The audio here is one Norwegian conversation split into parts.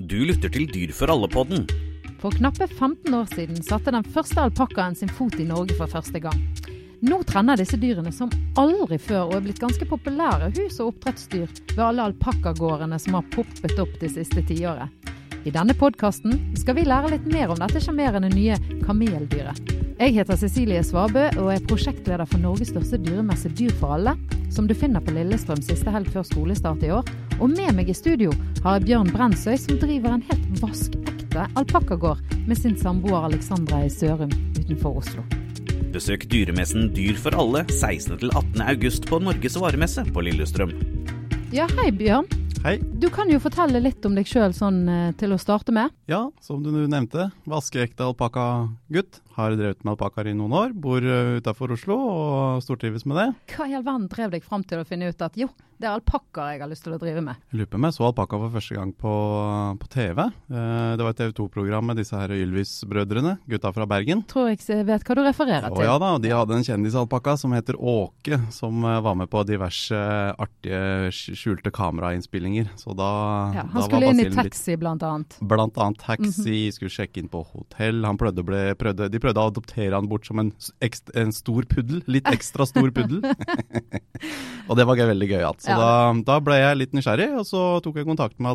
Du lytter til Dyr for alle-podden. For knappe 15 år siden satte den første alpakkaen sin fot i Norge for første gang. Nå trener disse dyrene som aldri før og er blitt ganske populære hus- og oppdrettsdyr ved alle alpakkagårdene som har poppet opp det siste tiåret. I denne podkasten skal vi lære litt mer om dette sjarmerende nye kameldyret. Jeg heter Cecilie Svabø og er prosjektleder for Norges største dyremesse Dyr for alle, som du finner på Lillestrøm siste helg før skolestart i år. Og med meg i studio har jeg Bjørn Brensøy, som driver en helt vaskekte alpakkagård med sin samboer Alexandra i Sørum utenfor Oslo. Besøk dyremessen Dyr for alle 16. til 18. august på Norges varemesse på Lillestrøm. Ja, hei Bjørn. Hei. Du kan jo fortelle litt om deg sjøl sånn eh, til å starte med. Ja, som du nevnte, vaskeekte alpakkagutt. Har drevet med alpakkaer i noen år. Bor uh, utafor Oslo og stortrives med det. Hva i all verden drev deg fram til å finne ut at jo, det er alpakkaer jeg har lyst til å drive med? Jeg lurer på om jeg så alpakka for første gang på, på TV. Uh, det var et TV 2-program med disse her Ylvis-brødrene, gutta fra Bergen. Tror jeg vet hva du refererer til. Å ja da, de hadde en kjendisalpakka som heter Åke, som uh, var med på diverse artige skjulte kamerainnspillinger. Så da, ja, Han da skulle inn i taxi, blant annet. Blant annet taxi, skulle sjekke inn på hotell. Han prøvde, å bli- prøvde, de prøvde å adoptere han bort som en, ekstra, en stor puddel. Litt ekstra stor puddel. og det var veldig gøyalt. Så Ja. da, da ble jeg litt nysgjerrig, og så tok jeg kontakt med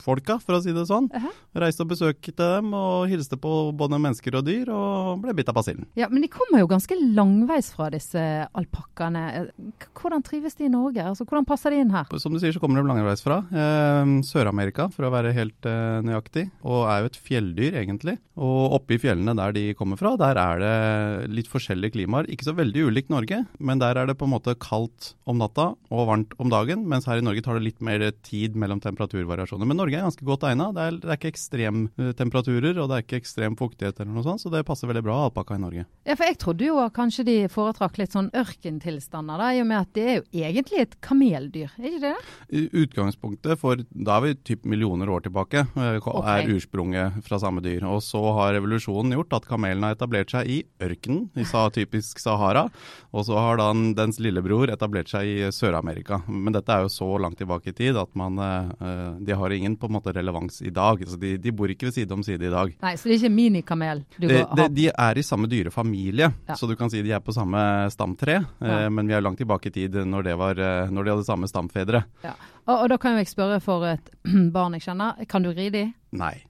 alpakkafolka, for å si det sånn. Jaha. Reiste og besøkte dem, og hilste på både mennesker og dyr, og ble bitt av basillen. Ja, Men de kommer jo ganske langveis fra disse alpakkaene. Hvordan trives de i Norge? Altså, Hvordan passer de inn her? Som du sier, så kommer de langveis fra. Eh, Sør-Amerika, for å være helt eh, nøyaktig. Og er jo et fjelldyr, egentlig. Og oppe i fjellene der de kommer fra, der er det litt forskjellige klimaer. Ikke så veldig ulikt Norge, men der er det på en måte kaldt om natta og varmt om dagen. Mens her i Norge tar det litt mer tid mellom temperaturvariasjoner. Men Norge er ganske godt egna. Det, det er ikke ekstremtemperaturer, og det er ikke ekstrem fuktighet eller noe sånt, så det passer veldig bra alpakka i Norge. Ja, for Jeg trodde jo kanskje de foretrakk litt sånn ørkentilstander, da, i og med at det er jo egentlig et kameldyr, er ikke det? I Utgangspunktet for Da er vi typ millioner år tilbake, er okay. ursprunget fra samme dyr. Og så har revolusjonen gjort at kamelen har etablert seg i ørkenen, i typisk Sahara. Og så har da dens lillebror etablert seg i Sør-Amerika. Men dette er jo så langt tilbake i tid at man, eh, eh, de har ingen på en måte relevans i dag. Så de, de bor ikke ved side om side i dag. Nei, så det er ikke minikamel du De, går, de, har? de er i samme dyrefamilie, Ja. så du kan si de er på samme stamtre. Ja. Eh, men vi er langt tilbake i tid når, det var, eh, når de hadde samme stamfedre. Ja. Og, og da kan jeg spørre for et barn jeg kjenner, kan du ri de? Nei.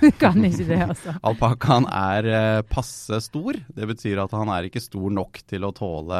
Du kan ikke det, altså. Alpakkaen er eh, passe stor. Det betyr at han er ikke stor nok til å tåle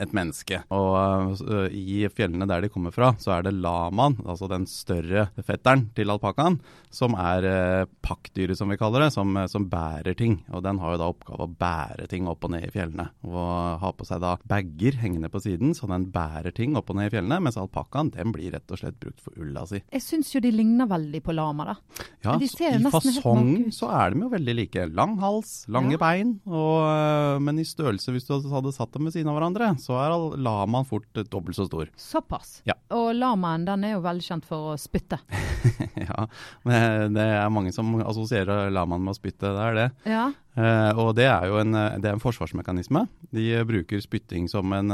et menneske. Og eh, i fjellene der de kommer fra, så er det lamaen, altså den større fetteren til alpakkaen, som er eh, pakkdyret, som vi kaller det, som, som bærer ting. Og den har jo da oppgave å bære ting opp og ned i fjellene. Og ha på seg da bager hengende på siden, så den bærer ting opp og ned i fjellene. Mens alpakkaen, den blir rett og slett brukt for ulla si. Jeg syns jo de ligner veldig på lama, da. Ja, I fasong så er de jo veldig like. Lang hals, lange Ja. bein. Og, øh, men i størrelse, hvis du hadde satt dem ved siden av hverandre, så er lamaen fort øh, dobbelt så stor. Såpass. Ja. Og lamaen den er jo velkjent for å spytte. ja, men Det er mange som assosierer lamaen med å spytte, det er det. Ja. Eh, og det er jo en, eh, det er en forsvarsmekanisme. De eh, bruker spytting som en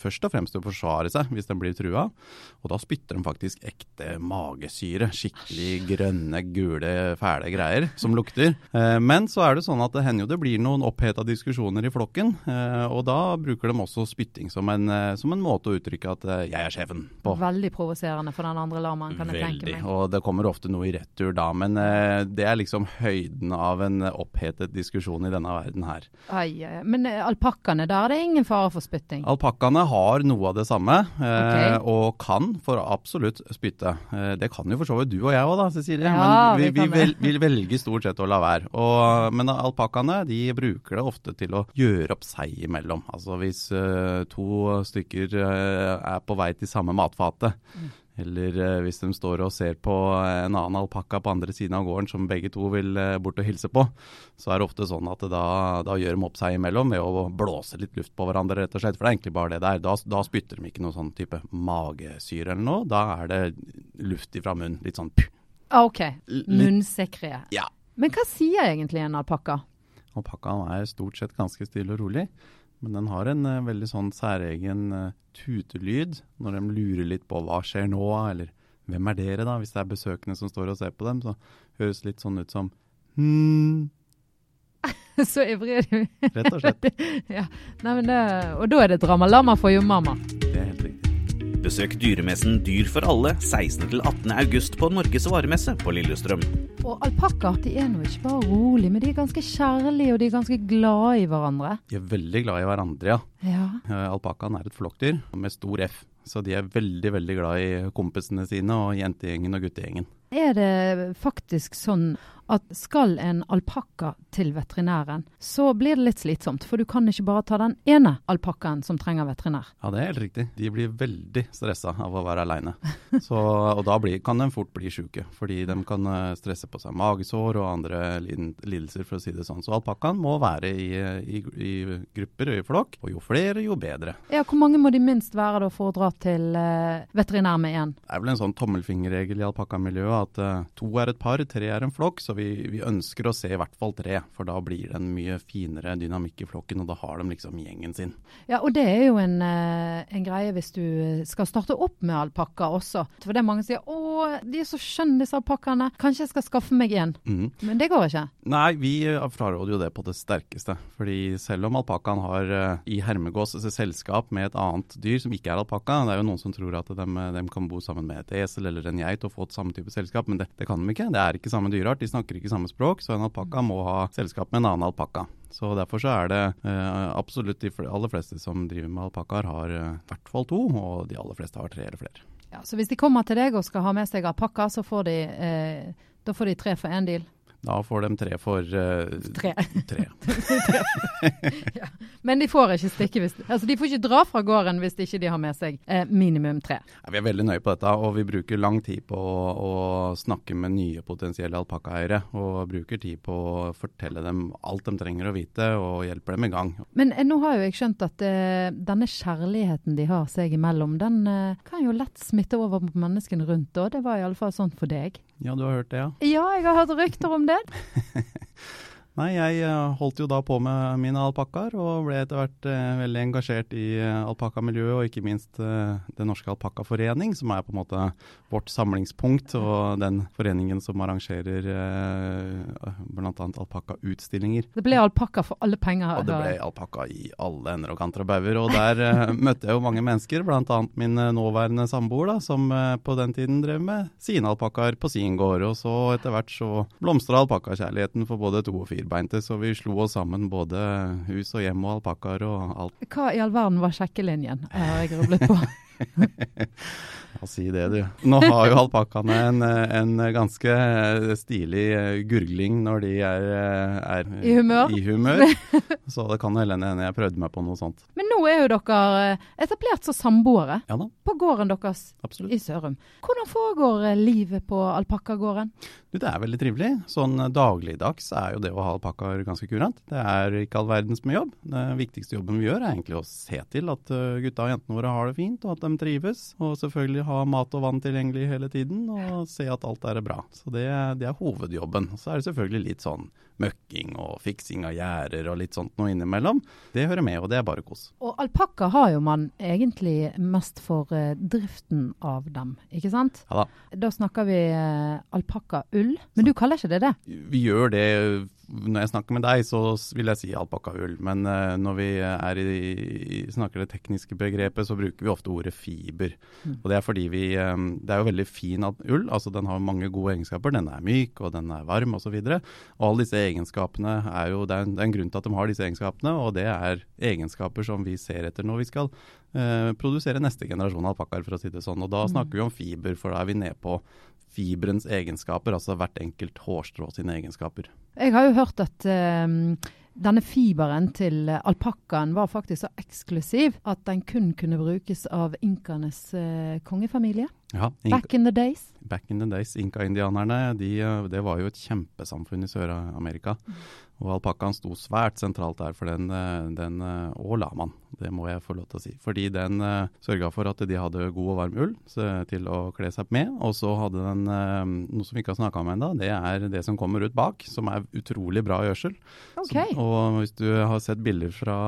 først og fremst til å forsvare seg hvis den blir trua. Og da spytter de faktisk ekte magesyre. Skikkelig grønne, gule, fæle greier som lukter. Men så er det sånn at det hender jo det blir noen oppheta diskusjoner i flokken. Og da bruker de også spytting som en, som en måte å uttrykke at 'jeg er sjefen' på. Veldig provoserende for den andre lamaen, kan jeg tenke meg. Og det kommer ofte noe i retur da, men det er liksom høyden av en eh, diskusjon i denne verden her. Ai, ai. Men eh, alpakkaene, da er det ingen fare for spytting? Alpakkaene har noe av det samme, eh, Ok. og kan for absolutt spytte. Eh, det kan jo for så vidt du og jeg òg da, Cecilie, Ja, men vi, vi vi, vel, vi velger stort sett å la være. Og, men alpakkaene de bruker det ofte til å gjøre opp seg imellom. Altså hvis eh, to stykker eh, er på vei til samme matfatet, Mm. Eller eh, hvis de står og ser på en annen alpakka på andre siden av gården som begge to vil eh, bort og hilse på, så er det ofte sånn at da, da gjør de opp seg imellom ved å blåse litt luft på hverandre, rett og slett. For det er egentlig bare det der. Da, da spytter de ikke noe sånn type magesyre eller noe. Da er det luft ifra munnen. Litt sånn puh. Ah, OK. Munnsikre. Ja. Men hva sier egentlig en alpakka? Alpakkaen er stort sett ganske stille og rolig. Men den har en eh, veldig sånn særegen eh, tutelyd når de lurer litt på hva skjer nå, eller hvem er dere da, hvis det er besøkende som står og ser på dem, så høres det litt sånn ut som hmm. Så ivrig er du. rett og slett. ja. Nei, men det, og da er det drama for meg få helt riktig. Besøk dyremessen Dyr for alle 16.-18. august på Norges varemesse på Lillestrøm. Og alpakkaer de er nå ikke bare rolig, men de er ganske kjærlige og de er ganske glade i hverandre. De er veldig glade i hverandre, ja. Ja. Eh, Alpakkaen er et flokkdyr med stor F, så de er veldig, veldig glad i kompisene sine og jentegjengen og guttegjengen. Er det faktisk sånn at skal en alpakka til veterinæren, så blir det litt slitsomt. For du kan ikke bare ta den ene alpakkaen som trenger veterinær. Ja, det er helt riktig. De blir veldig stressa av å være aleine. Og da blir, kan de fort bli sjuke, fordi de kan eh, stresse på seg magesår og andre lidelser, for å si det sånn. Så alpakkaen må være i, i, i grupper og i flokk, og jo flere, jo bedre. Ja, Hvor mange må de minst være da for å dra til eh, veterinær med én? Det er vel en sånn tommelfingerregel i alpakkamiljøet at uh, to er et par, tre er en flokk. Så vi, vi ønsker å se i hvert fall tre, for da blir det en mye finere dynamikk i flokken, og da har de liksom gjengen sin. Ja, og det er jo en, eh, en greie hvis du skal starte opp med alpakka også. For det er mange som sier 'Å, de er så skjønne disse alpakkaene. Kanskje jeg skal skaffe meg en'. Mm. Men det går ikke. Nei, vi eh, fraråder jo det på det sterkeste. Fordi selv om alpakkaen har eh, i hermegås altså selskap med et annet dyr som ikke er alpakka, det er jo noen som tror at de, de kan bo sammen med et esel eller en geit og få et samme type selskap, men det, det kan de ikke. Det er ikke samme dyreart, de snakker ikke samme språk, så en alpakka må ha selskap med en annen alpakka. Så Derfor så er det eh, absolutt de aller fleste som driver med alpakkaer, har eh, i hvert fall to, og de aller fleste har tre eller flere. Ja, så hvis de kommer til deg og skal ha med seg alpakka, så får de, eh, får de tre for én deal. Da får de tre for uh, Tre. tre. ja. Men de får ikke stikke hvis Altså, de får ikke dra fra gården hvis ikke de har med seg eh, minimum tre. Ja, vi er veldig nøye på dette, og vi bruker lang tid på å, å snakke med nye potensielle alpakkaeiere. Og bruker tid på å fortelle dem alt de trenger å vite, og hjelper dem i gang. Men eh, nå har jo jeg skjønt at eh, denne kjærligheten de har seg imellom, den eh, kan jo lett smitte over på menneskene rundt. Og det var i alle fall sånn for deg. Ja, du har hørt det, ja? Ja, jeg har hørt rykter om det. Nei, jeg eh, holdt jo da på med mine alpakkaer, og ble etter hvert eh, veldig engasjert i eh, alpakkamiljøet, og ikke minst eh, Den norske alpakkaforening, som er på en måte vårt samlingspunkt, og den foreningen som arrangerer eh, bl.a. alpakkautstillinger. Det ble alpakka for alle penger. Og det ble alpakka i alle ender og kanter og bauger. Og der eh, møtte jeg jo mange mennesker, bl.a. min eh, nåværende samboer, da, som på den tiden drev med sine alpakkaer på sin gård. Og så etter hvert så blomstra alpakkakjærligheten for både to- og firbeinte, så vi slo oss sammen både hus og hjem og alpakkaer og alt. Hva i all verden var sjekkelinjen? jeg har jeg grublet på. Ja, si det, du. Nå har jo alpakkaene en, en ganske stilig eh, gurgling når de er, eh, er I humør. i humør. Så det kan hende jeg prøvde meg på noe sånt. Men nå er jo dere eh, etablert som samboere Ja på gården deres absolutt. i Sørum. Hvordan foregår livet på alpakkagården? Det er veldig trivelig. Sånn dagligdags er jo det å ha alpakkaer ganske kurant. Det er ikke all verdens mye jobb. Den viktigste jobben vi gjør er egentlig å se til at gutta og jentene våre har det fint, og at de trives. Og selvfølgelig ha mat og vann tilgjengelig hele tiden, og se at alt er bra. Så det, det er hovedjobben. Så er det selvfølgelig litt sånn møkking og fiksing av gjerder og litt sånt noe innimellom. Det hører med, og det er bare kos. Og alpakka har jo man egentlig mest for eh, driften av dem, ikke sant? Ja da. Da snakker vi uh, alpakkaull. Men du kaller ikke det det? Vi gjør det når jeg snakker med deg, så vil jeg si alpakkaull. Men eh, når vi er i, snakker det tekniske begrepet, så bruker vi ofte ordet fiber. Mm. Og Det er fordi vi eh, Det er jo veldig fin ull. altså Den har mange gode egenskaper. Den er myk, og den er varm osv. Og, og alle disse egenskapene er jo det er, en, det er en grunn til at de har disse egenskapene, og det er egenskaper som vi ser etter når vi skal eh, produsere neste generasjon alpakkaer, for å si det sånn. Og da snakker vi om fiber, for da er vi nede på fiberens egenskaper, altså hvert enkelt hårstrå sine egenskaper. Jeg har jo hørt at eh, denne fiberen til alpakkaen var faktisk så eksklusiv at den kun kunne brukes av inkanes uh, kongefamilie. Ja, Inka, Back in the days. back in the days, Inka-indianerne, de, eh, det var jo et kjempesamfunn i Sør-Amerika. Og alpakkaen sto svært sentralt der for den, eh, den eh, og lamaen. Det må jeg få lov til å si. Fordi den uh, sørga for at de hadde god og varm ull til å kle seg med. Og så hadde den uh, noe som vi ikke har snakka om ennå, det er det som kommer ut bak. Som er utrolig bra gjødsel. Okay. Så, og hvis du har sett bilder fra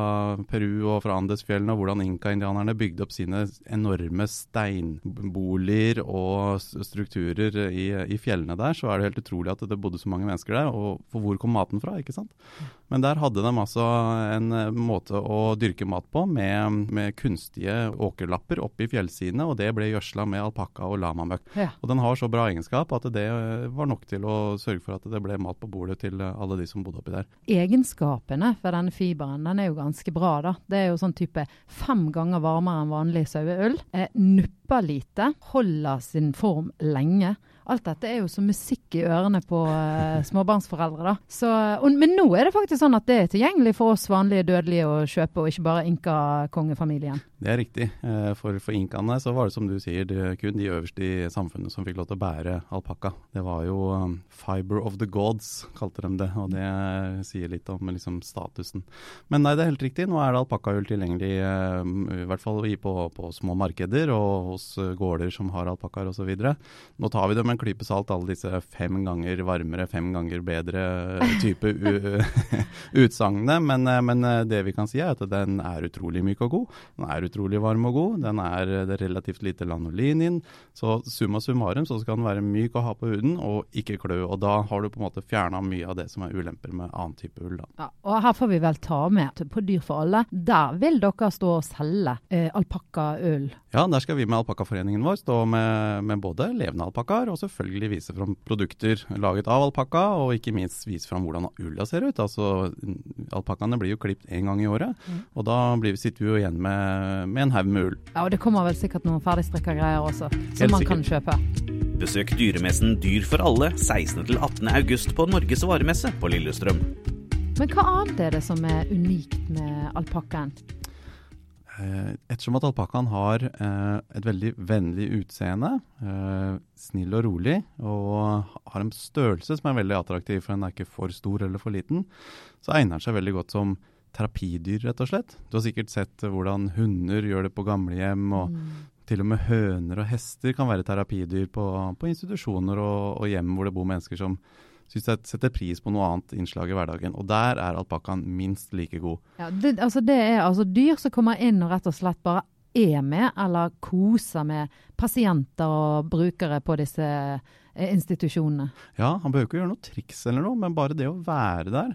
Peru og fra Andesfjellene og hvordan inka-indianerne bygde opp sine enorme steinboliger og strukturer i, i, fjellene der, så er det helt utrolig at det bodde så mange mennesker der. Og for hvor kom maten fra, ikke sant? Men der hadde de altså en eh, måte å dyrke mat på med, med kunstige åkerlapper oppi fjellsidene, og det ble gjødsla med alpakka og lamamøkk. Ja. Og den har så bra egenskap at det var nok til å sørge for at det ble mat på bordet til alle de som bodde oppi der. Egenskapene for denne fiberen den er jo ganske bra, da. Det er jo sånn type fem ganger varmere enn vanlig saueøl. Eh, nupper lite, holder sin form lenge. Alt dette er jo som musikk i ørene på uh, småbarnsforeldre. da. Så, og, men nå er det faktisk sånn at det er tilgjengelig for oss vanlige dødelige å kjøpe, og ikke bare inka-kongefamilien. Det er riktig. Eh, for, for inkaene så var det som du sier, det kun de øverste i samfunnet som fikk lov til å bære alpakka. Det var jo um, 'fiber of the gods', kalte de det. Og det sier litt om liksom, statusen. Men nei, det er helt riktig. Nå er det alpakkahull tilgjengelig, uh, i hvert fall på, på, små markeder og hos gårder som har alpakkaer osv. Nå tar vi det med en klype salt, alle disse fem ganger varmere, fem ganger bedre type utsagnene. Men, men, det vi kan si er at den er utrolig myk og god. Den er utrolig varm og god. Den er det relativt lite lanolin inn. Så summa summarum så skal den være myk å ha på huden og ikke klø. Og da har du på en måte fjerna mye av det som er ulemper med annen type ull. Ja, og her får vi vel ta med på Dyr for alle. Der vil dere stå og selge eh, alpakkaull? Ja, der skal vi med Alpakkaforeningen vår stå med, med både levende alpakkaer og selvfølgelig vise fram produkter laget av alpakka, og ikke minst vise fram hvordan ulla ser ut. Altså, Alpakkaene blir jo klipt én gang i året, mm. og da blir, sitter vi jo igjen med med en haug med ull. Ja, og det kommer vel sikkert noen ferdigstrikka greier også, som Helt man sikkert. kan kjøpe. Besøk dyremessen Dyr for alle 16.-18. august på Norges varemesse på Lillestrøm. Men hva annet er det som er unikt med alpakkaen? Eh, ettersom at alpakkaen har eh, et veldig vennlig utseende, eh, snill og rolig, og har en størrelse som er veldig attraktiv, for den er ikke for stor eller for liten, så egner den seg veldig godt som terapidyr, rett og slett. Du har sikkert sett hvordan hunder gjør det på gamlehjem, og mm. til og med høner og hester kan være terapidyr på, på institusjoner og, og, hjem hvor det bor mennesker som syns setter pris på noe annet innslag i hverdagen. Og der er alpakkaen minst like god. Ja, det, altså det er altså dyr som kommer inn og rett og slett bare er med, eller koser med pasienter og brukere på disse eh, institusjonene. Ja, han behøver ikke gjøre noe triks eller noe, men bare det å være der.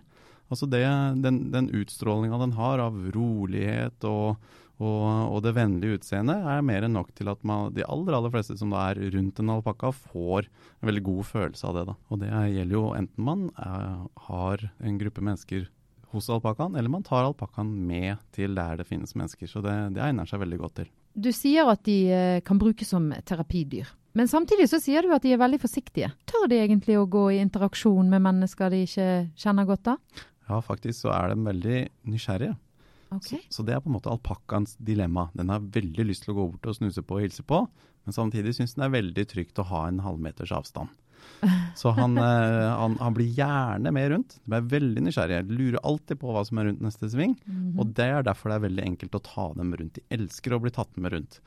Altså det, den, den utstrålinga den har av rolighet og, og, og, det vennlige utseendet, er mer enn nok til at man, de aller aller fleste som da er rundt en alpakka, får en veldig god følelse av det. da. Og det gjelder jo enten man er, har en gruppe mennesker hos alpakkaen, eller man tar alpakkaen med til der det finnes mennesker. Så det, det egner seg veldig godt til. Du sier at de eh, kan brukes som terapidyr. Men samtidig så sier du at de er veldig forsiktige. Tør de egentlig å gå i interaksjon med mennesker de ikke kjenner godt da? Ja, faktisk så er de veldig nysgjerrige. Okay. Så, så, det er på en måte alpakkaens dilemma. Den har veldig lyst til å gå bort og snuse på og hilse på, men samtidig syns den det er veldig trygt å ha en halvmeters avstand. Så han, eh, han, han, blir gjerne med rundt. Det blir veldig nysgjerrige. Lurer alltid på hva som er rundt neste sving. Mm -hmm. Og det er derfor det er veldig enkelt å ta dem rundt. De elsker å bli tatt med rundt.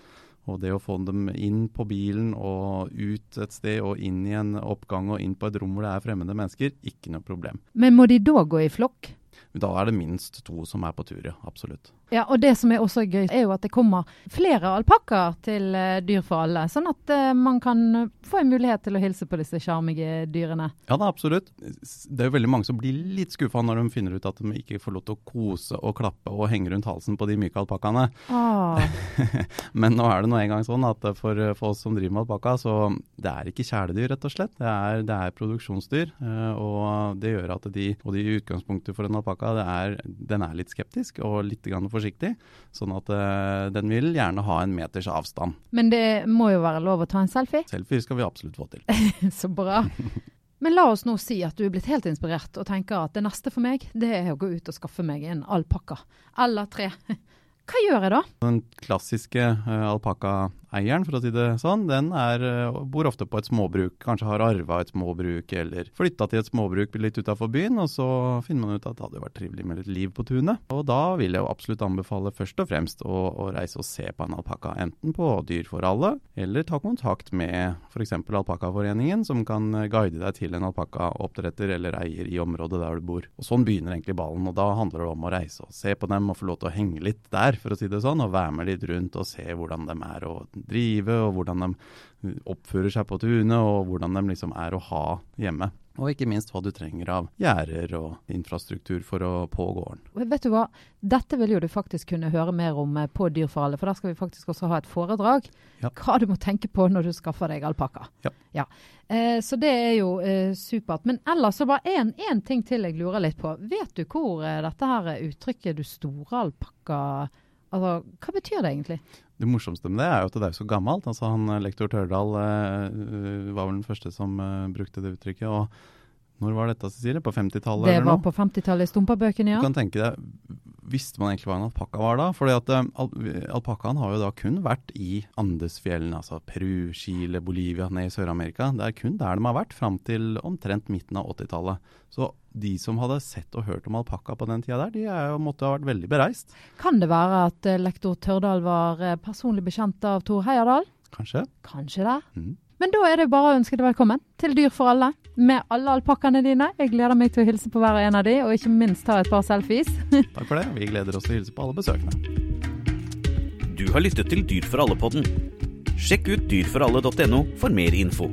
Og det å få dem inn på bilen og ut et sted og inn i en oppgang og inn på et rom hvor det er fremmede mennesker, ikke noe problem. Men må de da gå i flokk? Da er det minst to som er på tur, ja. Absolutt. Ja, og det som er også gøy, er jo at det kommer flere alpakkaer til uh, Dyr for alle. Sånn at uh, man kan få en mulighet til å hilse på disse sjarmige dyrene. Ja, da, absolutt. Det er jo veldig mange som blir litt skuffa når de finner ut at de ikke får lov til å kose og klappe og henge rundt halsen på de myke alpakkaene. Ah. Men nå er det nå engang sånn at for, for, oss som driver med alpakka, så det er ikke kjæledyr, rett og slett. Det er, det er produksjonsdyr. Og det gjør at de, og de i utgangspunktet for en alpakka, den er litt skeptisk og litt grann forsiktig. Sånn at uh, den vil gjerne ha en meters avstand. Men det må jo være lov å ta en selfie? Selfie skal vi absolutt få til. Så bra. Men la oss nå si at du er blitt helt inspirert og tenker at det neste for meg, det er å gå ut og skaffe meg en alpakka. Eller tre. Hva gjør jeg da? Den klassiske uh, alpakka eieren, for å si det sånn, den er, eh, bor ofte på et småbruk. Kanskje har arva et småbruk, eller flytta til et småbruk litt utafor byen. Og så finner man ut at det hadde vært trivelig med litt liv på tunet. Og da vil jeg jo absolutt anbefale først og fremst å, å reise og se på en alpakka. Enten på Dyr for alle, eller ta kontakt med f.eks. Alpakkaforeningen, som kan guide deg til en alpakkaoppdretter eller eier i området der du bor. Og Sånn begynner egentlig ballen. og Da handler det om å reise og se på dem og få lov til å henge litt der, for å si det sånn. Og være med litt rundt og se hvordan de er å drive, og hvordan de oppfører seg på tunet, og hvordan de liksom er å ha hjemme. Og ikke minst hva du trenger av gjerder og infrastruktur for å på gården. Vet du hva, dette vil jo du faktisk kunne høre mer om eh, på Dyr for alle, for der skal vi faktisk også ha et foredrag. Ja. Hva du må tenke på når du skaffer deg alpakka. Ja. Eh, så det er jo eh, supert. Men ellers så bare én ting til jeg lurer litt på. Vet du hvor eh, dette her uttrykket 'du store alpakka' Altså, Hva betyr det egentlig? Det morsomste med det er jo at det er så gammelt. Altså han, eh, Lektor Tørdal eh, var vel den første som eh, brukte det uttrykket. og Når var dette, Cecilie? På 50-tallet? Det var på 50-tallet i Stumpabøkene, ja. Du kan tenke deg, Visste man egentlig hva en alpakka var da? Fordi at um, al Alpakkaen har jo da kun vært i Andesfjellene, altså Peru, Chile, Bolivia, ned i Sør-Amerika. Det er kun der de har vært fram til omtrent midten av 80-tallet. Så de som hadde sett og hørt om alpakka på den tida der, de er jo, måtte ha vært veldig bereist. Kan det være at eh, lektor Tørdal var eh, personlig bekjent av Tor Heyerdahl? Kanskje? Kanskje det. Mhm. Men da er det bare å ønske deg velkommen til Dyr for alle, med alle alpakkaene dine. Jeg gleder meg til å hilse på hver og en av de, og ikke minst ta et par selfies. Takk for det. Vi gleder oss til å hilse på alle besøkende. Du har lyttet til Dyr for alle-podden. Sjekk ut dyrforalle.no for mer info.